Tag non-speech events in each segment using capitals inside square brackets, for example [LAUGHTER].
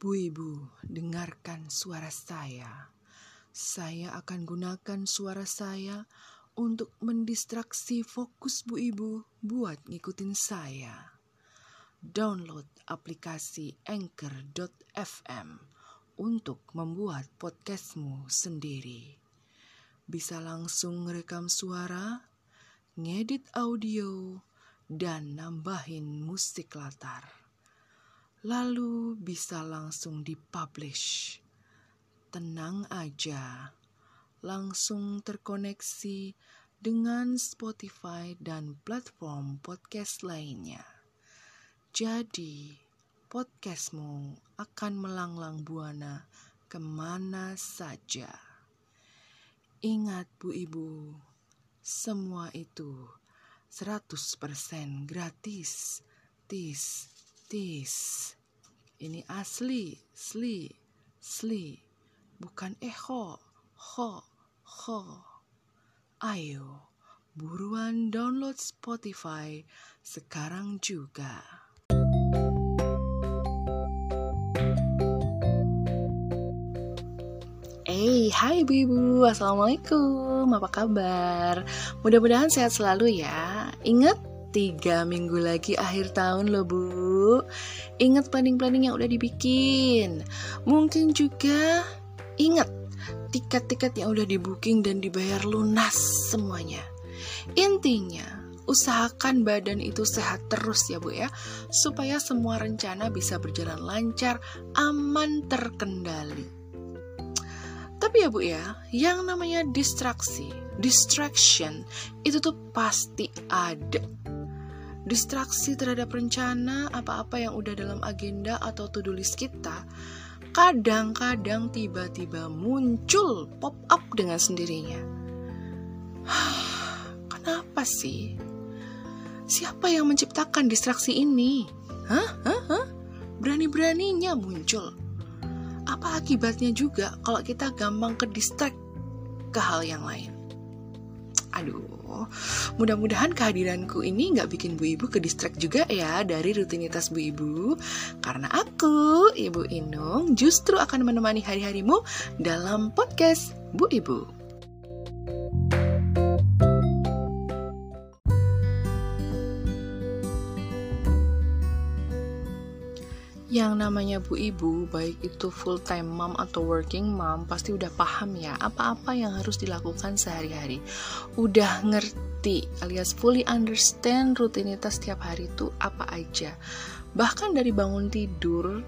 Bu Ibu, dengarkan suara saya. Saya akan gunakan suara saya untuk mendistraksi fokus Bu Ibu buat ngikutin saya. Download aplikasi Anchor.fm untuk membuat podcastmu sendiri. Bisa langsung rekam suara, ngedit audio, dan nambahin musik latar. Lalu bisa langsung dipublish. Tenang aja, langsung terkoneksi dengan Spotify dan platform podcast lainnya. Jadi, podcastmu akan melanglang buana ke mana saja. Ingat Bu Ibu, semua itu 100% gratis. Tis, tis. Ini asli, sli, sli. Bukan eho, ho, ho. Ayo, buruan download Spotify sekarang juga. Hey, hai ibu-ibu, assalamualaikum, apa kabar? Mudah-mudahan sehat selalu ya. Ingat tiga minggu lagi akhir tahun loh bu. Ingat planning-planning yang udah dibikin. Mungkin juga ingat tiket-tiket yang udah di booking dan dibayar lunas semuanya. Intinya, usahakan badan itu sehat terus ya Bu ya, supaya semua rencana bisa berjalan lancar, aman, terkendali. Tapi ya Bu ya, yang namanya distraksi, distraction itu tuh pasti ada. Distraksi terhadap rencana apa-apa yang udah dalam agenda atau to-do list kita, kadang-kadang tiba-tiba muncul pop up dengan sendirinya. [SIGHS] Kenapa sih? Siapa yang menciptakan distraksi ini? Hah? Hah? Hah? Berani-beraninya muncul apa akibatnya juga kalau kita gampang ke distract ke hal yang lain. Aduh, mudah-mudahan kehadiranku ini nggak bikin Bu Ibu ke distract juga ya dari rutinitas Bu Ibu. Karena aku, Ibu Inung, justru akan menemani hari-harimu dalam podcast Bu Ibu. Yang namanya bu ibu, baik itu full time mom atau working mom, pasti udah paham ya apa-apa yang harus dilakukan sehari-hari. Udah ngerti alias fully understand rutinitas setiap hari itu apa aja. Bahkan dari bangun tidur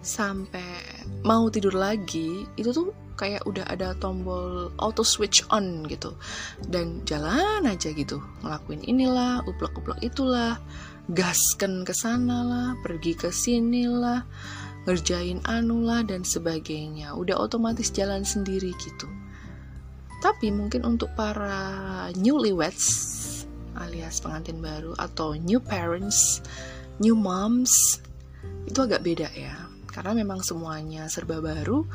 sampai mau tidur lagi, itu tuh kayak udah ada tombol auto switch on gitu. Dan jalan aja gitu, ngelakuin inilah, uplek-uplek itulah gaskan ke sana lah, pergi ke sini lah, ngerjain anu lah dan sebagainya. Udah otomatis jalan sendiri gitu. Tapi mungkin untuk para newlyweds alias pengantin baru atau new parents, new moms itu agak beda ya. Karena memang semuanya serba baru,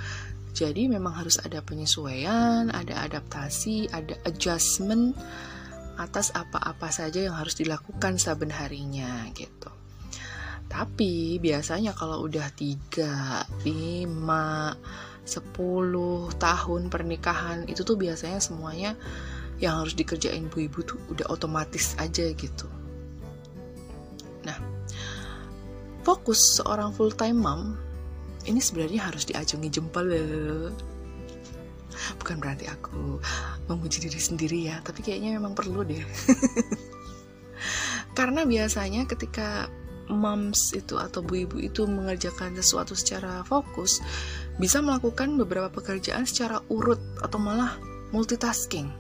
jadi memang harus ada penyesuaian, ada adaptasi, ada adjustment atas apa-apa saja yang harus dilakukan saben harinya gitu. Tapi biasanya kalau udah 3, 5, 10 tahun pernikahan itu tuh biasanya semuanya yang harus dikerjain bu ibu tuh udah otomatis aja gitu. Nah, fokus seorang full time mom ini sebenarnya harus diacungi jempol bukan berarti aku memuji diri sendiri ya tapi kayaknya memang perlu deh. [LAUGHS] Karena biasanya ketika moms itu atau bu ibu itu mengerjakan sesuatu secara fokus bisa melakukan beberapa pekerjaan secara urut atau malah multitasking.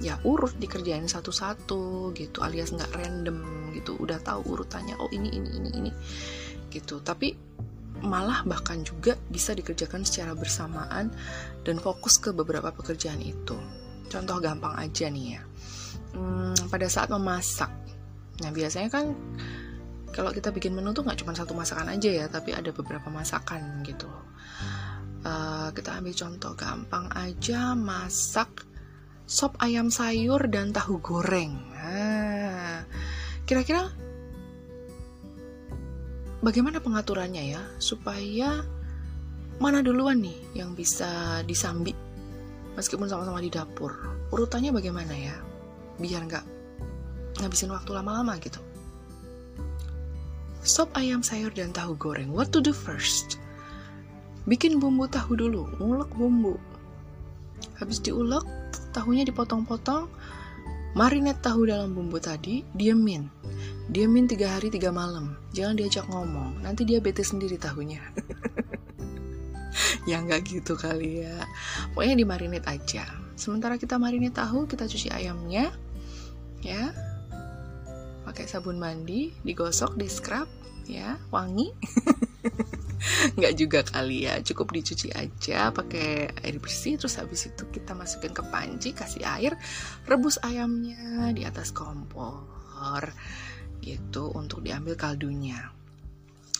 Ya urut dikerjain satu-satu gitu alias nggak random gitu. Udah tahu urutannya oh ini ini ini ini. Gitu. Tapi malah bahkan juga bisa dikerjakan secara bersamaan dan fokus ke beberapa pekerjaan itu. Contoh gampang aja nih ya, hmm, pada saat memasak. Nah biasanya kan kalau kita bikin menu tuh nggak cuma satu masakan aja ya, tapi ada beberapa masakan gitu. Uh, kita ambil contoh gampang aja masak sop ayam sayur dan tahu goreng. Nah, kira-kira bagaimana pengaturannya ya supaya mana duluan nih yang bisa disambi meskipun sama-sama di dapur. Urutannya bagaimana ya biar nggak ngabisin waktu lama-lama gitu. Sop ayam sayur dan tahu goreng what to do first? Bikin bumbu tahu dulu ngulek bumbu. Habis diulek tahunya dipotong-potong marinate tahu dalam bumbu tadi diemin diemin tiga hari tiga malam. Jangan diajak ngomong. Nanti dia bete sendiri tahunya. [LAUGHS] Ya nggak gitu kali ya. Pokoknya dimarinate aja. Sementara kita marinate tahu kita cuci ayamnya ya. Pakai sabun mandi digosok di scrub ya. Wangi. [LAUGHS] Nggak juga kali ya. Cukup dicuci aja pakai air bersih. Terus habis itu kita masukin ke panci kasih air rebus ayamnya di atas kompor gitu untuk diambil kaldunya.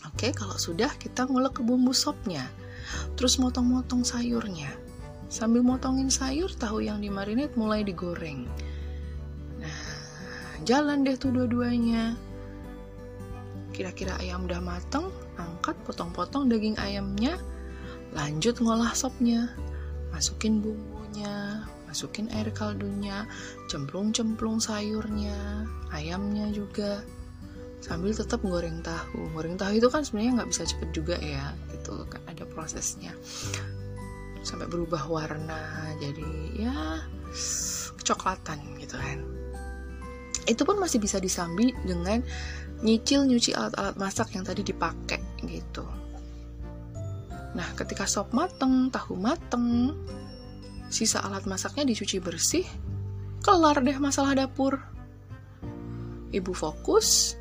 Oke kalau sudah kita ngulek ke bumbu sopnya. Terus motong-motong sayurnya. Sambil motongin sayur tahu yang dimarinate mulai digoreng. Nah jalan deh tuh dua-duanya. Kira-kira ayam udah mateng angkat potong-potong daging ayamnya. Lanjut ngolah sopnya. Masukin bumbunya masukin air kaldunya cemplung-cemplung sayurnya ayamnya juga. Sambil tetap goreng tahu. Goreng tahu itu kan sebenarnya nggak bisa cepet juga ya gitu. Kan ada prosesnya. Sampai berubah warna jadi ya kecoklatan gitu kan. Itu pun masih bisa disambi dengan nyicil nyuci alat-alat masak yang tadi dipakai gitu. Nah, ketika sop mateng, tahu mateng, sisa alat masaknya dicuci bersih, kelar deh masalah dapur. Ibu fokus,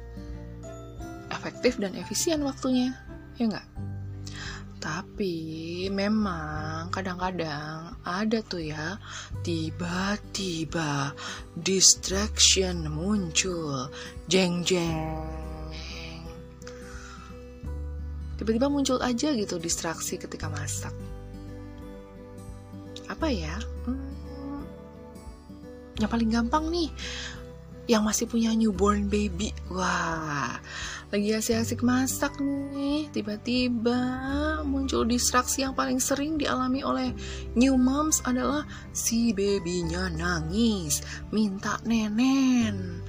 efektif dan efisien waktunya, ya nggak? Tapi memang kadang-kadang ada tuh ya tiba-tiba distraction muncul jeng-jeng tiba-tiba muncul aja gitu distraksi ketika masak apa ya hmm, yang paling gampang nih yang masih punya newborn baby. Wah lagi asik-asik masak nih tiba-tiba muncul distraksi yang paling sering dialami oleh new moms adalah si babynya nangis minta nenen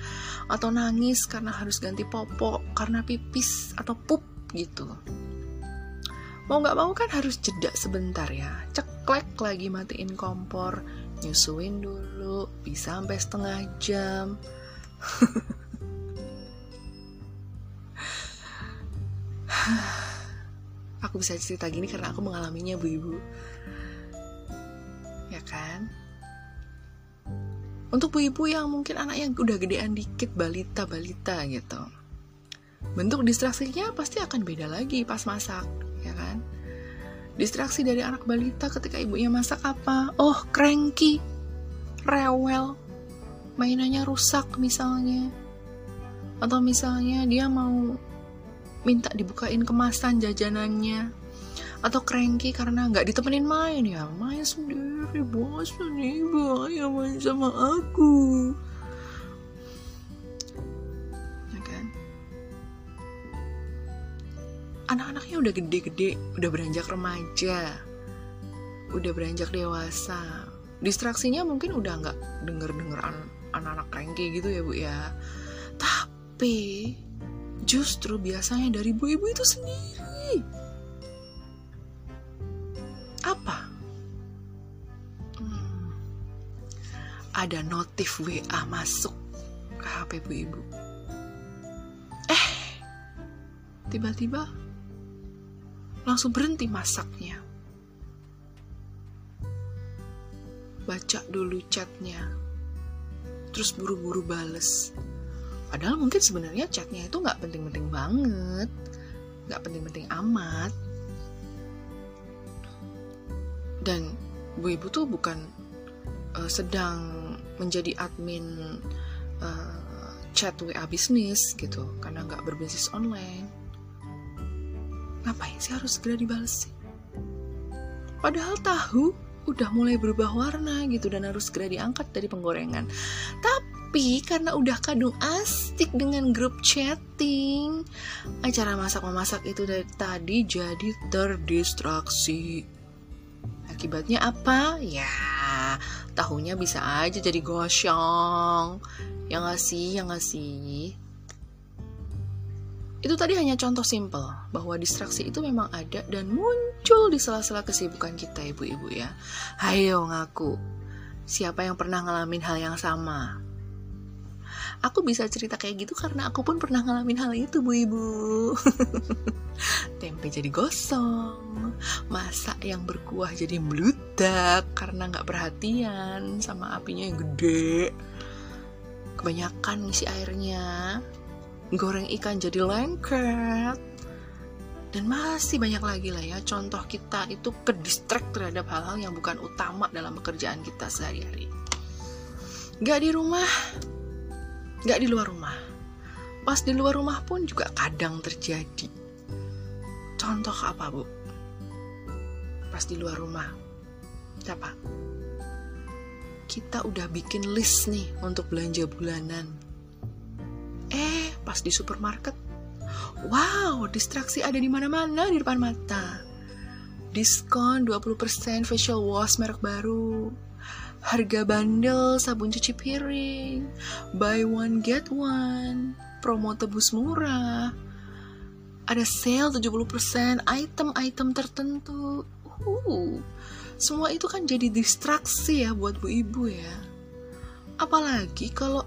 atau nangis karena harus ganti popok karena pipis atau pup gitu mau nggak mau kan harus jeda sebentar ya. Ceklek lagi matiin kompor nyusuin dulu bisa sampai setengah jam. [SIGHS] Aku bisa cerita gini karena aku mengalaminya bu ibu. Ya kan? Untuk bu ibu yang mungkin anak yang udah gedean dikit balita balita gitu. Bentuk distraksinya pasti akan beda lagi pas masak kan? Distraksi dari anak balita ketika ibunya masak apa? Oh cranky rewel mainannya rusak misalnya. Atau misalnya dia mau minta dibukain kemasan jajanannya. Atau cranky karena nggak ditemenin main. Ya main sendiri bosan nih ya main sama aku anak-anaknya udah gede-gede udah beranjak remaja udah beranjak dewasa distraksinya mungkin udah nggak denger-denger anak-anak cranky gitu ya bu ya tapi justru biasanya dari ibu-ibu itu sendiri. Apa? Hmm, ada notif WA masuk ke HP ibu-ibu. Eh, tiba-tiba langsung berhenti masaknya. Baca dulu chatnya, terus buru-buru bales Padahal mungkin sebenarnya chatnya itu nggak penting-penting banget, nggak penting-penting amat. Dan Bu Ibu tuh bukan uh, sedang menjadi admin uh, chat WA bisnis gitu, karena nggak berbisnis online. Ngapain sih harus segera dibales sih? Padahal tahu udah mulai berubah warna gitu dan harus segera diangkat dari penggorengan. Tapi karena udah kadung asik dengan grup chatting, acara masak-memasak itu dari tadi jadi terdistraksi. Akibatnya apa? Ya, tahunya bisa aja jadi gosong. Yang ngasih, yang ngasih. Itu tadi hanya contoh simple bahwa distraksi itu memang ada dan muncul di sela-sela kesibukan kita ibu-ibu ya. Hayo ngaku. Siapa yang pernah ngalamin hal yang sama? Aku bisa cerita kayak gitu karena aku pun pernah ngalamin hal itu bu ibu. [LAUGHS] Tempe jadi gosong, masak yang berkuah jadi meludak karena nggak perhatian sama apinya yang gede. Kebanyakan ngisi airnya, goreng ikan jadi lengket. Dan masih banyak lagi lah ya contoh kita itu ke terhadap hal-hal yang bukan utama dalam pekerjaan kita sehari-hari. Gak di rumah gak di luar rumah. Pas di luar rumah pun juga kadang terjadi. Contoh apa bu? Pas di luar rumah. Siapa? Kita udah bikin list nih untuk belanja bulanan pas di supermarket, wow, distraksi ada di mana-mana di depan mata. Diskon 20% facial wash merek baru. Harga bandel sabun cuci piring. Buy one get one. Promo tebus murah. Ada sale 70% item-item tertentu. Uh, semua itu kan jadi distraksi ya buat bu ibu ya. Apalagi kalau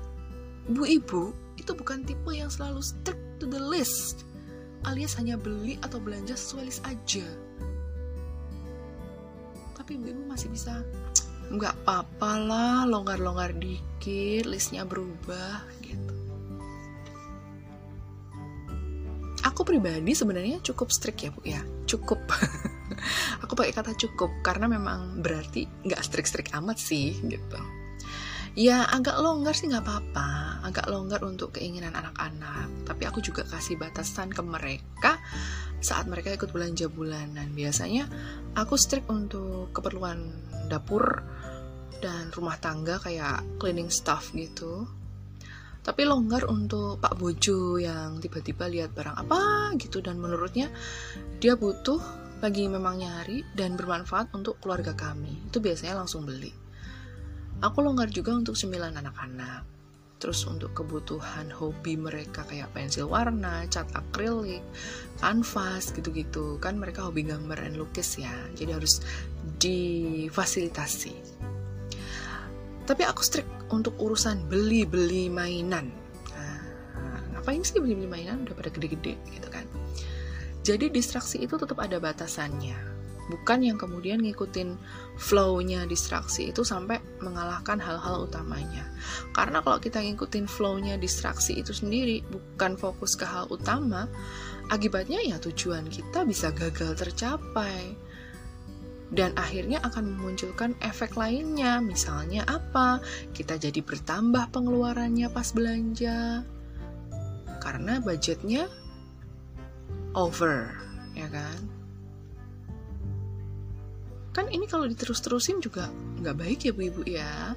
bu ibu itu bukan tipe yang selalu stick to the list alias hanya beli atau belanja sesuai list aja. Tapi ibu-ibu masih bisa nggak apa-apa lah longgar-longgar dikit listnya berubah gitu. Aku pribadi sebenarnya cukup strict ya bu ya. Cukup. [LAUGHS] Aku pakai kata cukup karena memang berarti nggak strict-strict amat sih gitu ya agak longgar sih nggak apa-apa. Agak longgar untuk keinginan anak-anak. Tapi aku juga kasih batasan ke mereka saat mereka ikut belanja bulanan. Biasanya aku strict untuk keperluan dapur dan rumah tangga kayak cleaning stuff gitu. Tapi longgar untuk Pak Bojo yang tiba-tiba lihat barang apa gitu. Dan menurutnya dia butuh lagi memang nyari dan bermanfaat untuk keluarga kami. Itu biasanya langsung beli Aku longgar juga untuk sembilan anak-anak. Terus untuk kebutuhan hobi mereka kayak pensil warna, cat akrilik, kanvas gitu-gitu. Kan mereka hobi gambar dan lukis ya. Jadi harus difasilitasi. Tapi aku strict untuk urusan beli-beli mainan. Nah, ngapain sih beli-beli mainan udah pada gede-gede gitu kan. Jadi distraksi itu tetap ada batasannya bukan yang kemudian ngikutin flow-nya distraksi itu sampai mengalahkan hal-hal utamanya. Karena kalau kita ngikutin flow-nya distraksi itu sendiri, bukan fokus ke hal utama, akibatnya ya tujuan kita bisa gagal tercapai. Dan akhirnya akan memunculkan efek lainnya, misalnya apa? Kita jadi bertambah pengeluarannya pas belanja. Karena budgetnya over, ya kan? Kan ini kalau diterus-terusin juga nggak baik ya bu ibu ya.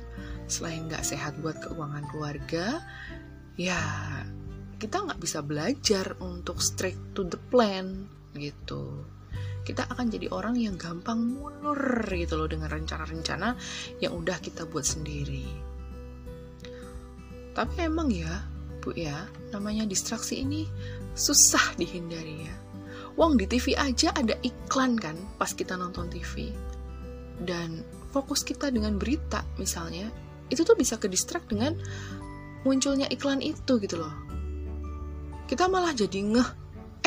Selain nggak sehat buat keuangan keluarga ya kita nggak bisa belajar untuk straight to the plan gitu. Kita akan jadi orang yang gampang mundur gitu loh dengan rencana-rencana yang udah kita buat sendiri. Tapi emang ya bu ya namanya distraksi ini susah dihindari ya Wong di TV aja ada iklan kan pas kita nonton TV. Dan fokus kita dengan berita misalnya, itu tuh bisa ke distract dengan munculnya iklan itu gitu loh. Kita malah jadi ngeh,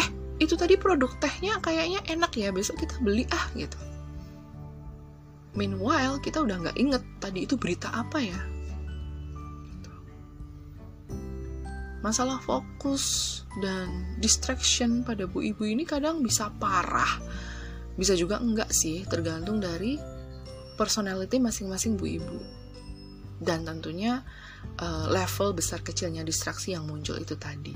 eh itu tadi produk tehnya kayaknya enak ya, besok kita beli ah gitu. Meanwhile, kita udah nggak inget tadi itu berita apa ya. Masalah fokus dan distraction pada bu ibu ini kadang bisa parah. Bisa juga enggak sih tergantung dari personality masing-masing bu ibu. Dan tentunya uh, level besar kecilnya distraksi yang muncul itu tadi.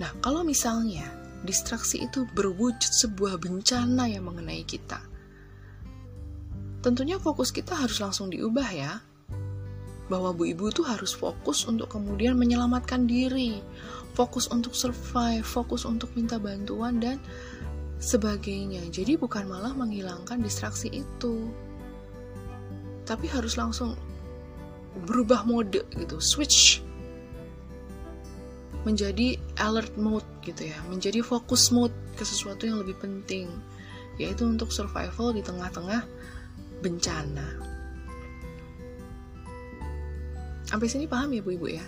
Nah kalau misalnya distraksi itu berwujud sebuah bencana yang mengenai kita tentunya fokus kita harus langsung diubah ya bahwa bu ibu tuh harus fokus untuk kemudian menyelamatkan diri, fokus untuk survive, fokus untuk minta bantuan dan sebagainya. Jadi bukan malah menghilangkan distraksi itu. Tapi harus langsung berubah mode gitu, switch menjadi alert mode gitu ya, menjadi fokus mode ke sesuatu yang lebih penting, yaitu untuk survival di tengah-tengah bencana. Sampai sini paham ya Bu Ibu ya?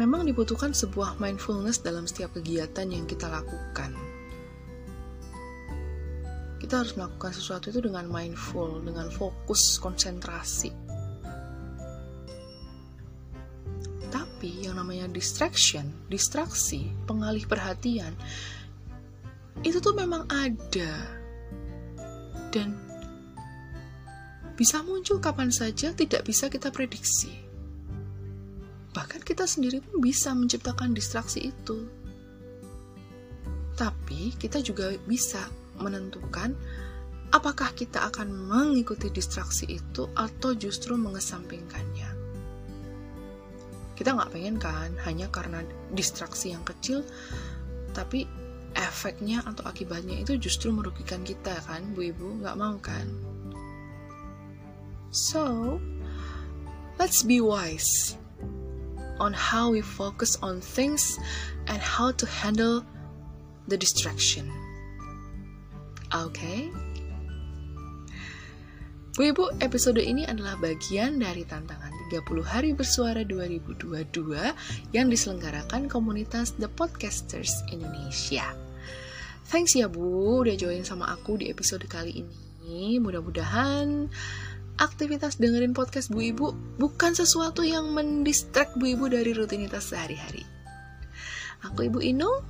Memang dibutuhkan sebuah mindfulness dalam setiap kegiatan yang kita lakukan. Kita harus melakukan sesuatu itu dengan mindful, dengan fokus, konsentrasi. Tapi yang namanya distraction, distraksi, pengalih perhatian, itu tuh memang ada. Dan bisa muncul kapan saja, tidak bisa kita prediksi. Bahkan kita sendiri pun bisa menciptakan distraksi itu. Tapi kita juga bisa menentukan apakah kita akan mengikuti distraksi itu atau justru mengesampingkannya. Kita nggak pengen kan hanya karena distraksi yang kecil, tapi efeknya atau akibatnya itu justru merugikan kita kan, bu ibu nggak mau kan? So, let's be wise on how we focus on things and how to handle the distraction. Okay? Bu Ibu, episode ini adalah bagian dari tantangan 30 hari bersuara 2022 yang diselenggarakan komunitas The Podcasters Indonesia. Thanks ya Bu, udah join sama aku di episode kali ini. Mudah-mudahan aktivitas dengerin podcast Bu Ibu bukan sesuatu yang mendistract Bu Ibu dari rutinitas sehari-hari. Aku Ibu Inung,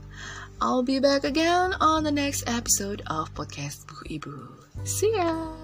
I'll be back again on the next episode of podcast Bu Ibu. See ya!